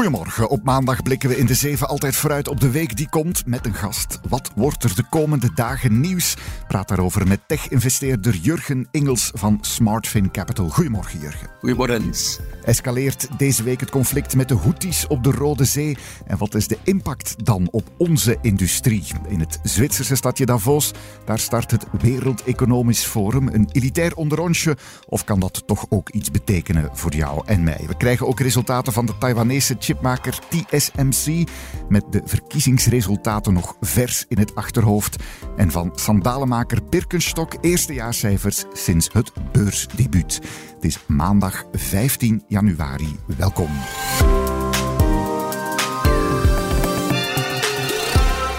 Goedemorgen. Op maandag blikken we in de zeven altijd vooruit op de week die komt met een gast. Wat wordt er de komende dagen nieuws? Praat daarover met tech-investeerder Jurgen Ingels van Smartfin Capital. Goedemorgen, Jurgen. Goedemorgen. Escaleert deze week het conflict met de Houthis op de Rode Zee? En wat is de impact dan op onze industrie? In het Zwitserse stadje Davos, daar start het Wereld Economisch Forum. Een elitair onderrondje, of kan dat toch ook iets betekenen voor jou en mij? We krijgen ook resultaten van de Taiwanese chipmaker TSMC, met de verkiezingsresultaten nog vers in het achterhoofd. En van sandalenmaker Birkenstock eerstejaarscijfers sinds het beursdebuut. Het is maandag 15 januari. Welkom.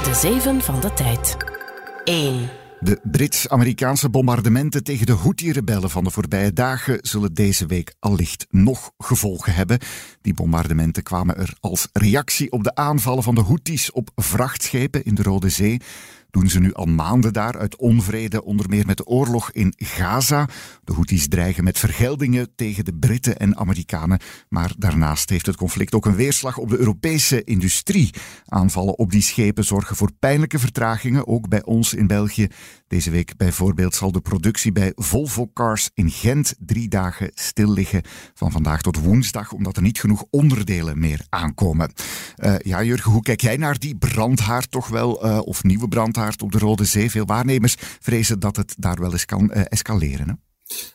De zeven van de tijd. 1. De Brits-Amerikaanse bombardementen tegen de Houthi-rebellen van de voorbije dagen zullen deze week allicht nog gevolgen hebben. Die bombardementen kwamen er als reactie op de aanvallen van de Houthis op vrachtschepen in de Rode Zee doen ze nu al maanden daar uit onvrede, onder meer met de oorlog in Gaza. De Houthis dreigen met vergeldingen tegen de Britten en Amerikanen. Maar daarnaast heeft het conflict ook een weerslag op de Europese industrie. Aanvallen op die schepen zorgen voor pijnlijke vertragingen, ook bij ons in België. Deze week bijvoorbeeld zal de productie bij Volvo Cars in Gent drie dagen stil liggen. Van vandaag tot woensdag, omdat er niet genoeg onderdelen meer aankomen. Uh, ja, Jurgen, hoe kijk jij naar die brandhaard toch wel, uh, of nieuwe brandhaard op de Rode Zee? Veel waarnemers vrezen dat het daar wel eens kan uh, escaleren. Hè?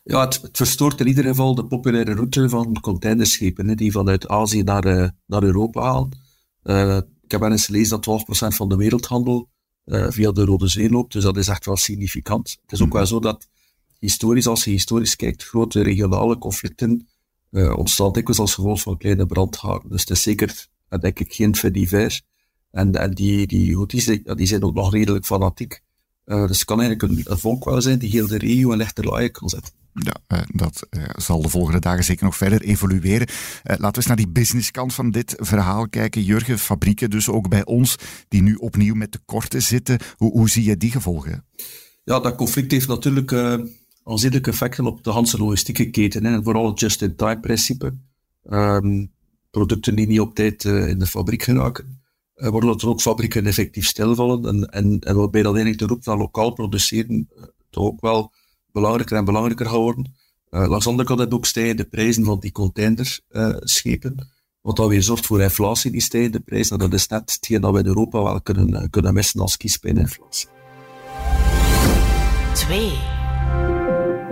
Ja, het, verstoort in ieder geval de populaire route van containerschepen, hè, die vanuit Azië naar, naar Europa halen. ik heb eens gelezen dat 12% van de wereldhandel uh, via de Rode Zee loopt. Dus dat is echt wel significant. Het is ook mhm. wel zo dat historisch, als je historisch kijkt, grote regionale conflicten uh, ontstaan dikwijls als gevolg van kleine brandhaarden. Dus het is zeker, denk ik, geen fait divers. En, en die, die Houthis, die, zijn ook nog redelijk fanatiek. Uh, dus het kan eigenlijk een, een volk wel zijn die heel de regio in laaien kan zetten. Ja, uh, dat uh, zal de volgende dagen zeker nog verder evolueren. Uh, laten we eens naar die businesskant van dit verhaal kijken. Jurgen, fabrieken dus ook bij ons, die nu opnieuw met tekorten zitten. Hoe, hoe zie je die gevolgen? Ja, dat conflict heeft natuurlijk aanzienlijke effecten op de Hanse logistieke keten. Hè, en vooral het just-in-time principe. Um, producten die niet op tijd in de fabriek geraken. waardoor er ook fabrieken effectief stilvallen. En, en, en waarbij dat eigenlijk de roep naar lokaal produceren toch ook wel belangrijker en belangrijker geworden. Uh, langs de andere kant ook stijgende prijzen van die containerschepen. Uh, wat dan weer zorgt voor inflatie, die stijgende prijzen. Nou, dat is net hetgeen dat we in Europa wel kunnen, uh, kunnen missen als kiespijninflatie. 2.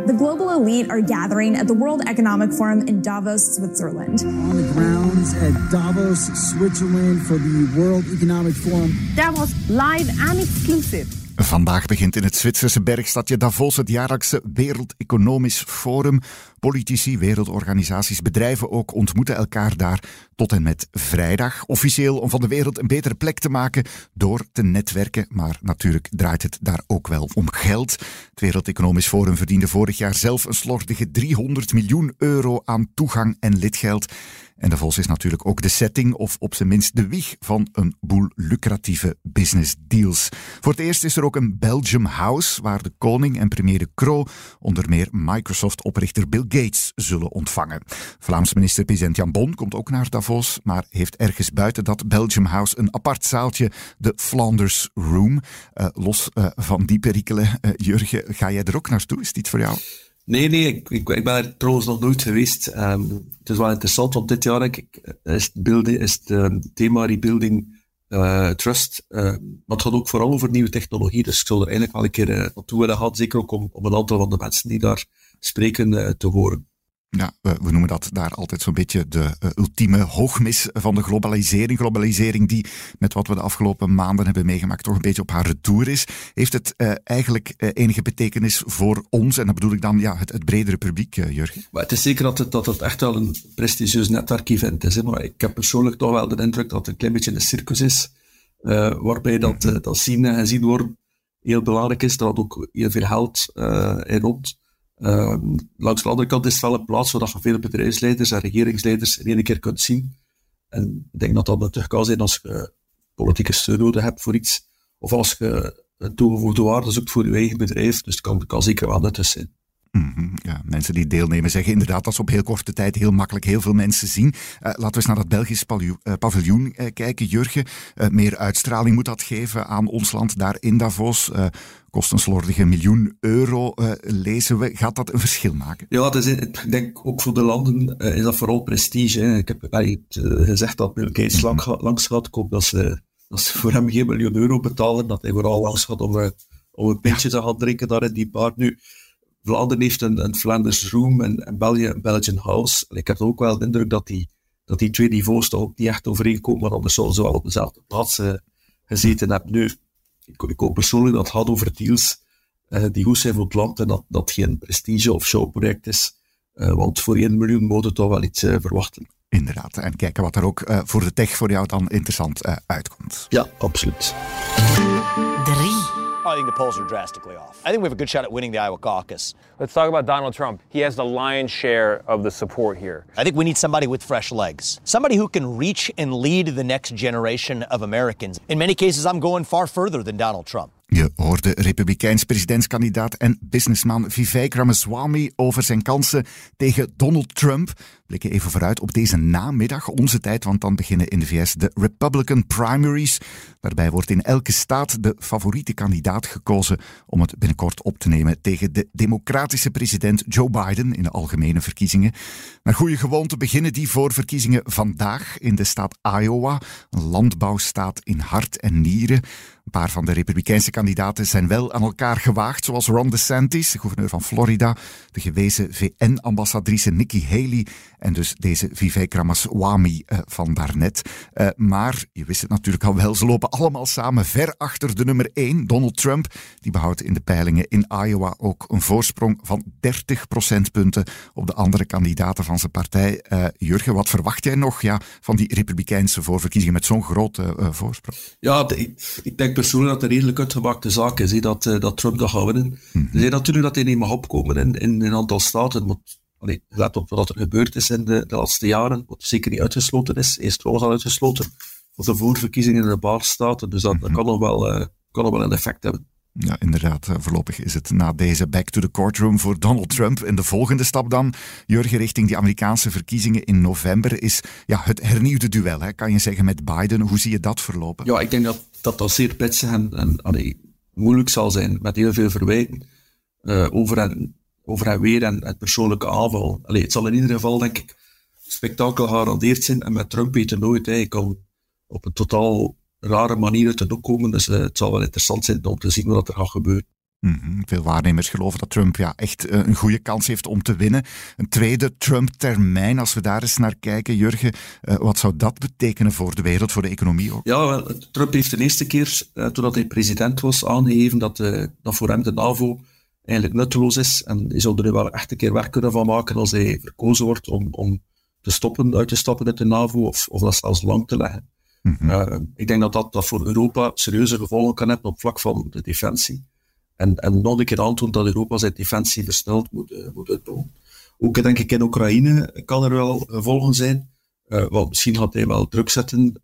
The global elite are gathering at the World Economic Forum in Davos, Switzerland. On the grounds at Davos, Switzerland for the World Economic Forum. Davos live and exclusive. Vandaag begint in het Zwitserse bergstadje Davos het jaarlijkse Wereld Economisch Forum. Politici, wereldorganisaties, bedrijven ook ontmoeten elkaar daar tot en met vrijdag. Officieel om van de wereld een betere plek te maken door te netwerken. Maar natuurlijk draait het daar ook wel om geld. Het Wereld Economisch Forum verdiende vorig jaar zelf een slordige 300 miljoen euro aan toegang en lidgeld. En Davos is natuurlijk ook de setting, of op zijn minst de wieg van een boel lucratieve business deals. Voor het eerst is er ook een Belgium House, waar de koning en premier De Croo onder meer Microsoft-oprichter Bill Gates zullen ontvangen. Vlaams minister-president Jan Bon komt ook naar Davos, maar heeft ergens buiten dat Belgium House een apart zaaltje, de Flanders Room. Uh, los uh, van die perikelen, uh, Jurgen, ga jij er ook naartoe? Is dit voor jou? Nee, nee, ik, ik, ben er trouwens nog nooit geweest. Um, het is wel interessant, want dit jaar ik, is, het building, is het thema Rebuilding uh, Trust. Uh, maar het gaat ook vooral over nieuwe technologie, dus ik zal er eigenlijk wel een keer uh, naartoe willen gaan, zeker ook om, om een aantal van de mensen die daar spreken te horen. Ja, we, we, noemen dat daar altijd zo'n beetje de uh, ultieme hoogmis van de globalisering. Globalisering die, met wat we de afgelopen maanden hebben meegemaakt, toch een beetje op haar retour is. Heeft het uh, eigenlijk uh, enige betekenis voor ons? En dat bedoel ik dan ja, het, het bredere publiek, Jurgen? Maar het is zeker dat het, dat het echt wel een prestigieus netwerkevent is. Hè? Maar ik heb persoonlijk toch wel de indruk dat het een klein beetje een circus is. waarbij dat, dat zien en gezien worden heel belangrijk is. Dat ook heel veel geld in rond. Ehm, langs de andere kant is het wel een plaats waar je veel bedrijfsleiders en regeringsleiders in één keer kunt zien. En ik denk dat dat natuurlijk kan zijn als je politieke steun nodig hebt voor iets. Of als je een toegevoegde waarde zoekt voor je eigen bedrijf. Dus het kan, kan zeker wel nuttig zijn. Mhm, ja, mensen die deelnemen zeggen inderdaad dat ze op heel korte tijd heel makkelijk heel veel mensen zien. Uh, laten we eens naar dat Belgisch uh, paviljoen kijken, Jurgen. meer uitstraling moet dat geven aan ons land daar in Davos. Kost een slordige miljoen euro, lezen we. Gaat dat een verschil maken? Ja, is, ik denk ook voor de landen is dat vooral prestige. Hè. Ik heb gezegd dat Bill Gates mm -hmm. langs gaat. Ik hoop dat ze, dat ze voor hem geen miljoen euro betalen, dat hij vooral langs gaat om, om een pintje te gaan drinken daar in die bar. Nu, Vlaanderen heeft een, een Flanders Room en, en België een Belgian House. ik heb ook wel de indruk dat die, dat die twee niveaus toch ook niet echt overeenkomen, maar anders zouden ze wel op dezelfde plaats uh, gezeten hebben. Nu, ik, ik hoop persoonlijk dat het gaat over deals uh, die goed zijn voor het land en dat dat geen prestige- of showproject is. Uh, want voor 1 miljoen moet het toch wel iets verwachten. Inderdaad, en kijken wat er ook voor de tech voor jou dan interessant uitkomt. Ja, absoluut. 3. I think the polls are drastically off. I think we have a good shot at winning the Iowa caucus. Let's talk about Donald Trump. He has the lion's share of the support here. I think we need somebody with fresh legs, somebody who can reach and lead the next generation of Americans. In many cases, I'm going far further than Donald Trump. Je hoorde republikeins presidentskandidaat en businessman Vivek Ramaswamy over zijn kansen tegen Donald Trump. Even vooruit op deze namiddag, onze tijd, want dan beginnen in de VS de Republican primaries. Daarbij wordt in elke staat de favoriete kandidaat gekozen om het binnenkort op te nemen tegen de democratische president Joe Biden in de algemene verkiezingen. Naar goede gewoonte beginnen die voorverkiezingen vandaag in de staat Iowa, een landbouwstaat in hart en nieren. Een paar van de republikeinse kandidaten zijn wel aan elkaar gewaagd, zoals Ron DeSantis, de gouverneur van Florida, de gewezen VN-ambassadrice Nikki Haley en dus deze Vivek Ramaswamy uh, van daarnet. Uh, maar je wist het natuurlijk al wel, ze lopen allemaal samen ver achter de nummer 1, Donald Trump. Die behoudt in de peilingen in Iowa ook een voorsprong van 30 procentpunten op de andere kandidaten van zijn partij. Uh, Jurgen, wat verwacht jij nog ja, van die republikeinse voorverkiezingen met zo'n grote voorsprong? Ja, ik, denk persoonlijk dat het een redelijk uitgemaakte zaak is, he, dat, dat Trump dat gaat winnen. Mm -hmm. natuurlijk dat hij niet mag opkomen in, in een aantal staten, maar allee, let op wat er gebeurd is in de, de laatste jaren, wat zeker niet uitgesloten is. Eerst was al uitgesloten voor de voorverkiezingen in de paar staten, dus dat, dat kan, nog wel, uh, kan nog wel een effect hebben. Ja, inderdaad. Eh, voorlopig is het na deze back to the courtroom voor Donald Trump. En de volgende stap dan, Jurgen, richting die Amerikaanse verkiezingen in november, is ja, het hernieuwde duel, hè, kan je zeggen, met Biden. Hoe zie je dat verlopen? Ja, ik denk dat dat, dat zeer pitsig en, en allee, moeilijk zal zijn, met heel veel verwijten. Uh, over en over en weer en het persoonlijke aanval. Allee, het zal in ieder geval, denk ik, spektakel gegarandeerd zijn. En met Trump weet je nooit, hij kan op een totaal rare manier uit de doek komen. Dus uh, het zal wel interessant zijn om te zien wat er gaat gebeuren. Mm -hmm. Veel waarnemers geloven dat Trump ja, echt uh, een goede kans heeft om te winnen. Een tweede Trump-termijn, als we daar eens naar kijken, Jurgen, uh, wat zou dat betekenen voor de wereld, voor de economie ook? Ja, wel, Trump heeft de eerste keer, uh, toen hij president was, aangegeven dat, dat voor hem de NAVO eigenlijk nutteloos is. En hij zou er wel echt een keer werk kunnen van maken als hij verkozen wordt om, om te stoppen, uit te stappen uit de NAVO of, of dat zelfs lang te leggen. Mm -hmm. uh, ik denk dat, dat dat voor Europa serieuze gevolgen kan hebben op vlak van de defensie. En, en nog een keer aantoont dat Europa zijn defensie versneld moet, uh, moet uitbouwen. Ook denk ik in Oekraïne kan er wel gevolgen zijn. Uh, want misschien gaat hij wel druk zetten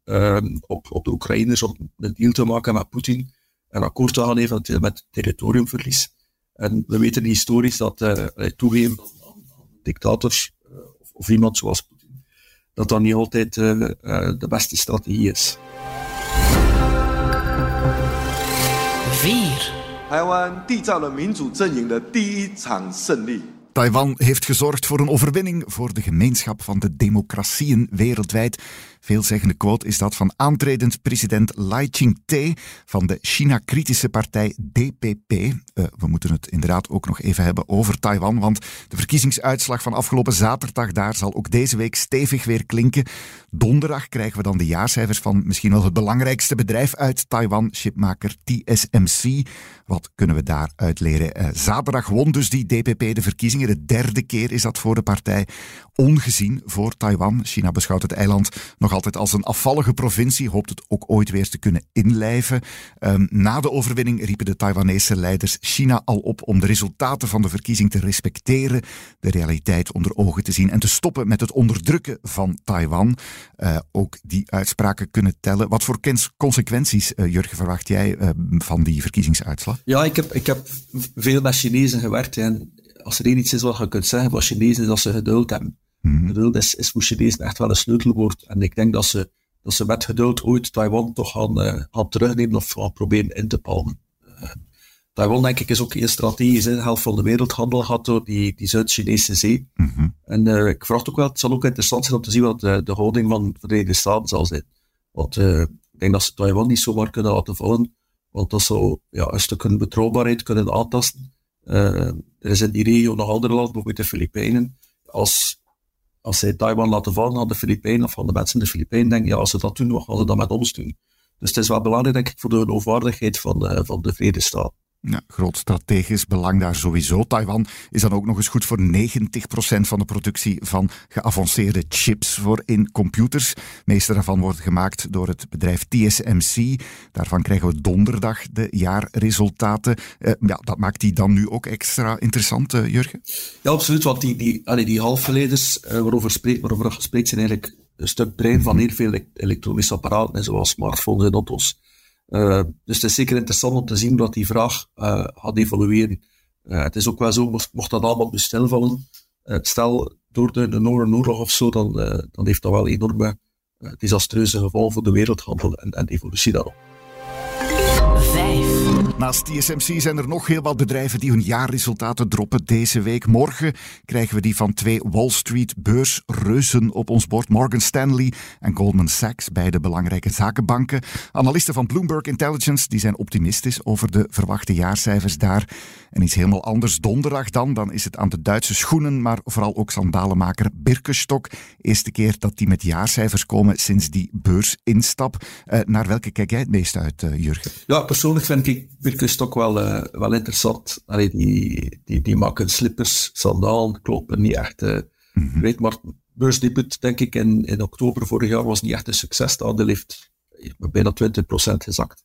op, op de Oekraïners om een deal te maken met Poetin. En akkoord te gaan eventueel met territoriumverlies. En we weten historisch dat uh, toegeven aan dictators uh, of, of, iemand zoals Poetin, dat dat niet altijd uh, de beste strategie is. 4. 台湾缔造了民主阵营的第一场胜利。 Taiwan heeft gezorgd voor een overwinning voor de gemeenschap van de democratieën wereldwijd. Veelzeggende quote is dat van aantredend president Lai Ching-te van de China-kritische partij DPP. Uh, we moeten het inderdaad ook nog even hebben over Taiwan, want de verkiezingsuitslag van afgelopen zaterdag daar zal ook deze week stevig weer klinken. Donderdag krijgen we dan de jaarcijfers van misschien wel het belangrijkste bedrijf uit Taiwan, chipmaker TSMC. Wat kunnen we daaruit leren? Uh, zaterdag won dus die DPP de De derde keer is dat voor de partij. Ongezien voor Taiwan. China beschouwt het eiland nog altijd als een afvallige provincie. Hoopt het ook ooit weer te kunnen inlijven. Um, na de overwinning riepen de Taiwanese leiders China al op om de resultaten van de verkiezing te respecteren. De realiteit onder ogen te zien en te stoppen met het onderdrukken van Taiwan. Uh, ook die uitspraken kunnen tellen. Wat voor consequenties, uh, Jurgen, verwacht jij uh, van die verkiezingsuitslag? Ja, ik heb, ik heb veel met Chinezen gewerkt. En als er één iets is wat je kunt zeggen van Chinezen, is dat ze geduld hebben. Mm. Geduld is, is voor Chinezen echt wel een sleutelwoord. En ik denk dat ze, dat ze met geduld ooit Taiwan toch gaan, uh, gaan terugnemen of gaan proberen in te palmen. Uh, Taiwan, denk ik, is ook een strategisch. De helft van de wereldhandel gaat door die, die Zuid-Chinese zee. Mm -hmm. En uh, ik verwacht ook wel, het zal ook interessant zijn om te zien wat de, de houding van de Verenigde Staten zal zijn. Want ik denk dat ze Taiwan niet zomaar kunnen laten vallen. Want dat zou ja, een stuk hun betrouwbaarheid kunnen aantasten. Uh, er is in die regio nog andere landen, bijvoorbeeld de Filipijnen. Als, als zij Taiwan laten vallen aan de Filipijnen, of van de mensen in de Filipijnen, denken, ja, als ze dat doen, wat gaan ze dan met ons doen? Dus het is wel belangrijk, denk ik, voor de geloofwaardigheid van van de Verenigde. Ja, groot strategisch belang daar sowieso. Taiwan is dan ook nog eens goed voor 90% van de productie van geavanceerde chips voor in computers. De meeste daarvan worden gemaakt door het bedrijf TSMC. Daarvan krijgen we donderdag de jaarresultaten. Uh, ja, dat maakt die dan nu ook extra interessant, uh, Jurgen? Ja, absoluut. Want die, die, allee, die halfverleders uh, waarover, spreekt, waarover gespreekt zijn eigenlijk een stuk brein van heel veel elektronische apparaten, zoals smartphones en auto's. Uh, dus het is zeker interessant om te zien dat die vraag uh, gaat evolueren. Uh, het is ook wel zo, mocht, dat allemaal bestelvallen, stel door de, de Noorderoorlog of zo, dan, dan heeft dat wel enorme desastreuze gevolgen voor de wereldhandel en, en de evolutie daarop. Naast TSMC zijn er nog heel wat bedrijven die hun jaarresultaten droppen deze week. Morgen krijgen we die van twee Wall Street beursreuzen op ons bord. Morgan Stanley en Goldman Sachs, beide belangrijke zakenbanken. Analisten van Bloomberg Intelligence die zijn optimistisch over de verwachte jaarcijfers daar. En iets helemaal anders donderdag dan. Dan is het aan de Duitse schoenen, maar vooral ook sandalenmaker Birkenstock. Eerste keer dat die met jaarcijfers komen sinds die beursinstap. Uh, naar welke kijk jij het meest uit, uh, Jurgen? Ja, persoonlijk vind ik Birkenstock wel, uh, wel interessant. Allee, die, die, die maken slippers, sandalen, kloppen niet echt. Uh, mm-hmm. weet maar, beursdebut, denk ik, in, in oktober vorig jaar was niet echt een succes. De aandeel heeft bijna 20% gezakt.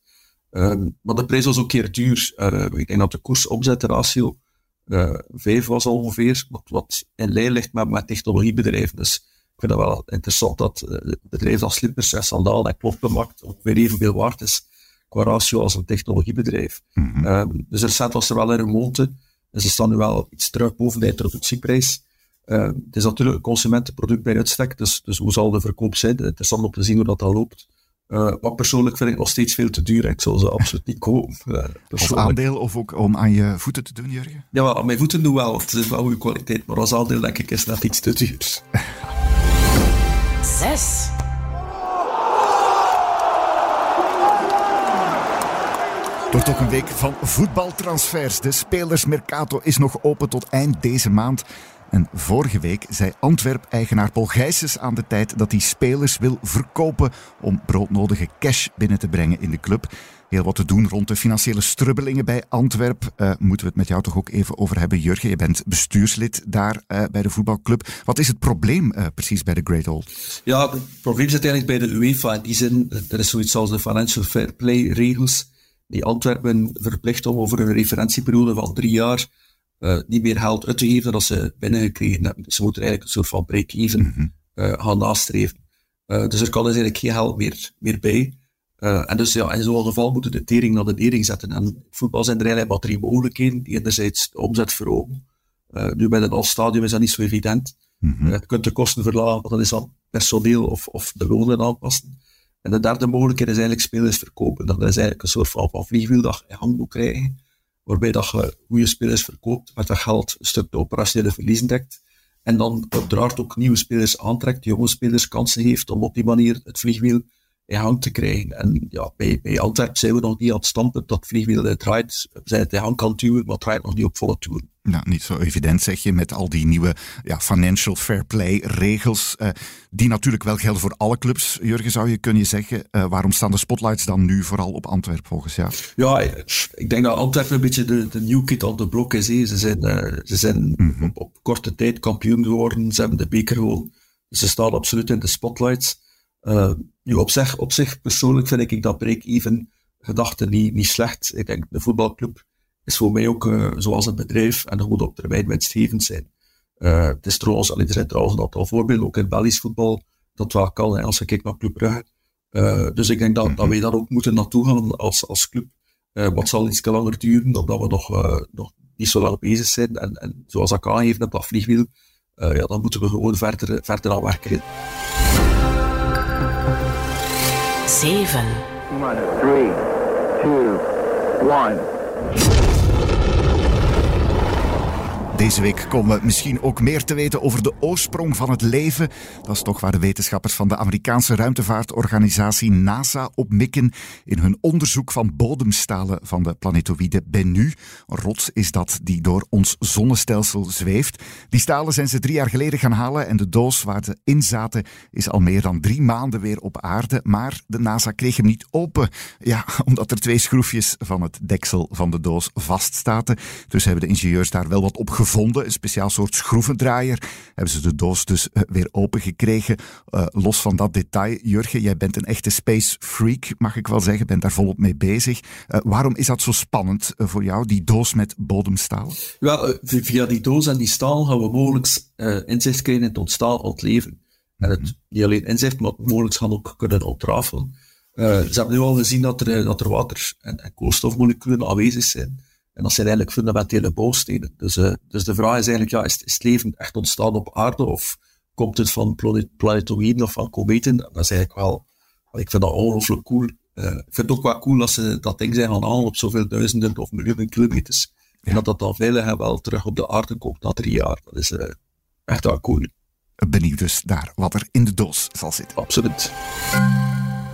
Um, maar de prijs was ook keer duur. Uh, ik denk dat de koers-omzetratio uh, 5 was ongeveer, wat, wat in lijn ligt met, met technologiebedrijven. Dus ik vind het wel interessant dat uh, bedrijven als slippers en sandalen en kloppen maakt ongeveer evenveel waard is qua ratio als een technologiebedrijf. Mm-hmm. Um, dus recent was er wel een remonte. En ze staan nu wel iets terug boven de introductieprijs. Uh, het is natuurlijk een consumentenproduct bij uitstek, dus, dus hoe zal de verkoop zijn? Interessant om te zien hoe dat, dat loopt. Uh, wat persoonlijk vind ik nog steeds veel te duur. Ik zal ze absoluut niet kopen. Uh, als aandeel of ook om aan je voeten te doen, Jurgen? Ja, aan mijn voeten doen wel. Het is wel goede kwaliteit. Maar als aandeel denk ik is net iets te duur. Zes. Wordt ook een week van voetbaltransfers. De spelersmercato is nog open tot eind deze maand. En vorige week zei Antwerp-eigenaar Paul Gijsens aan de tijd dat hij spelers wil verkopen om broodnodige cash binnen te brengen in de club. Heel wat te doen rond de financiële strubbelingen bij Antwerp. Uh, moeten we het met jou toch ook even over hebben, Jurgen? Je bent bestuurslid daar uh, bij de voetbalclub. Wat is het probleem uh, precies bij de Great Old? Ja, het probleem zit eigenlijk bij de UEFA. In die zin, er is zoiets als de Financial Fair Play regels die Antwerpen verplicht om over een referentieperiode van drie jaar uh, niet meer geld uit te geven dat ze binnengekregen hebben. Dus ze moeten eigenlijk een soort van break-even mm -hmm. uh, gaan nastreven. Uh, dus er kan dus eigenlijk geen geld meer, meer bij. en dus ja, in zo'n geval moeten de tering naar de nering zetten. En voetbal zijn er eigenlijk maar drie mogelijkheden. Die enerzijds de omzet verhogen. nu bij het stadium is dat niet zo evident. Mm -hmm. je kunt de kosten verlagen, want dat is dan personeel of, of de lonen aanpassen. En de derde mogelijkheid is eigenlijk spelers verkopen. Dat is eigenlijk een soort van, vliegwiel dat je in hand moet krijgen, waarbij dat je goede spelers verkoopt, met dat geld een stuk de operationele verliezen dekt. En dan uiteraard ook nieuwe spelers aantrekt, jonge spelers kansen heeft om op die manier het vliegwiel in hand te krijgen. En ja, bij, bij Antwerp zijn we nog niet aan het stampen dat het vliegwiel draait. We zijn het in hand kan duwen, maar het draait nog niet op volle toeren. Nou, niet zo evident zeg je met al die nieuwe ja, financial fair play regels. Uh, die natuurlijk wel gelden voor alle clubs. Jurgen, zou je kunnen zeggen. Uh, waarom staan de spotlights dan nu vooral op Antwerpen volgens jou? Ja, ik denk dat Antwerpen een beetje de, de new kid on the block is. Ze zijn, uh, ze zijn mm -hmm. op, op, korte tijd kampioen geworden. Ze hebben de beker gewonnen. Dus ze staan absoluut in de spotlights. Nu, op zich, op zich persoonlijk vind ik dat break-even gedachte niet, niet slecht. Ik denk de voetbalclub is voor mij ook uh, zoals een bedrijf en dat moet op termijn winstgevend zijn. Uh, het is trouwens, er zijn trouwens een aantal voorbeelden, ook in Belgisch voetbal, dat wel kan, hè, als je kijkt naar Club Brugge. Uh, dus ik denk dat, dat wij daar ook moeten naartoe gaan als, als club. wat zal iets langer duren, omdat we nog, nog niet zo lang bezig zijn. En, en zoals ik aangegeven heb, dat vliegwiel, ja, dan moeten we gewoon verder, verder aan werken. 7. 3, 2, 1. Deze week komen we misschien ook meer te weten over de oorsprong van het leven. Dat is toch waar de wetenschappers van de Amerikaanse ruimtevaartorganisatie NASA op mikken in hun onderzoek van bodemstalen van de planetoïde Bennu. Een rots is dat die door ons zonnestelsel zweeft. Die stalen zijn ze drie jaar geleden gaan halen en de doos waar ze in zaten is al meer dan drie maanden weer op aarde. Maar de NASA kreeg hem niet open. Ja, omdat er twee schroefjes van het deksel van de doos vaststaten. Dus hebben de ingenieurs daar wel wat op gevonden gevonden, een speciaal soort schroevendraaier. Hebben ze de doos dus uh, weer opengekregen. Uh, los van dat detail, Jurgen, jij bent een echte space freak, mag ik wel zeggen. Bent daar volop mee bezig. Uh, waarom is dat zo spannend voor jou, die doos met bodemstaal? Wel, via die doos en die staal gaan we mogelijk inzicht krijgen in het ontstaan van het leven. En het, niet alleen inzicht, maar mogelijk gaan ook kunnen ontrafelen. ze hebben nu al gezien dat er, dat er water- en, en koolstofmoleculen aanwezig zijn. En dat zijn eigenlijk fundamentele bouwstenen. Dus, uh, dus de vraag is eigenlijk, ja, is, is, het leven echt ontstaan op aarde of komt het van planetoïden of van kometen? Dat is eigenlijk wel, ik vind dat ongelooflijk cool. Uh, ik vind het ook wel cool dat ze dat ding zijn gaan halen op zoveel duizenden of miljoenen kilometers. En dat dat dan veilig en wel terug op de aarde komt na drie jaar. Dat is uh, echt wel cool. Benieuwd dus naar wat er in de doos zal zitten. Absoluut.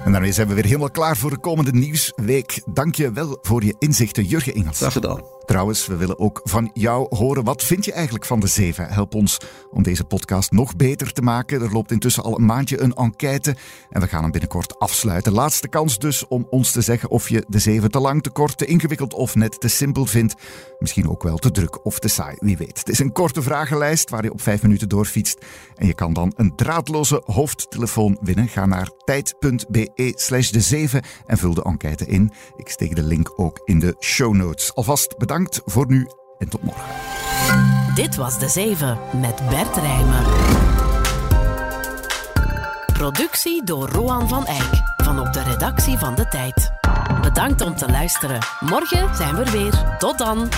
En daarmee zijn we weer helemaal klaar voor de komende nieuwsweek. Dank je wel voor je inzichten, Jurgen Engels. Graag gedaan. Trouwens, we willen ook van jou horen. Wat vind je eigenlijk van de zeven? Help ons om deze podcast nog beter te maken. Er loopt intussen al een maandje een enquête. En we gaan hem binnenkort afsluiten. Laatste kans dus om ons te zeggen of je de zeven te lang, te kort, te ingewikkeld of net te simpel vindt. Misschien ook wel te druk of te saai, wie weet. Het is een korte vragenlijst waar je op vijf minuten doorfietst. En je kan dan een draadloze hoofdtelefoon winnen. Ga naar tijd.be slash de zeven en vul de enquête in. Ik steek de link ook in de show notes. Alvast bedankt voor nu en tot morgen. Dit was De Zeven met Bert Rijmen. Productie door Roan van Eyck van op de redactie van De Tijd. Bedankt om te luisteren. Morgen zijn we er weer. Tot dan.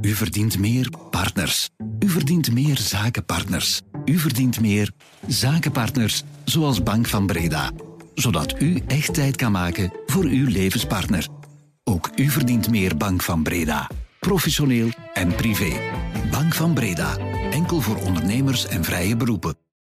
U verdient meer partners. U verdient meer zakenpartners. U verdient meer zakenpartners zoals Bank van Breda zodat u echt tijd kan maken voor uw levenspartner. Ook u verdient meer Bank van Breda. Professioneel en privé. Bank van Breda. Enkel voor ondernemers en vrije beroepen.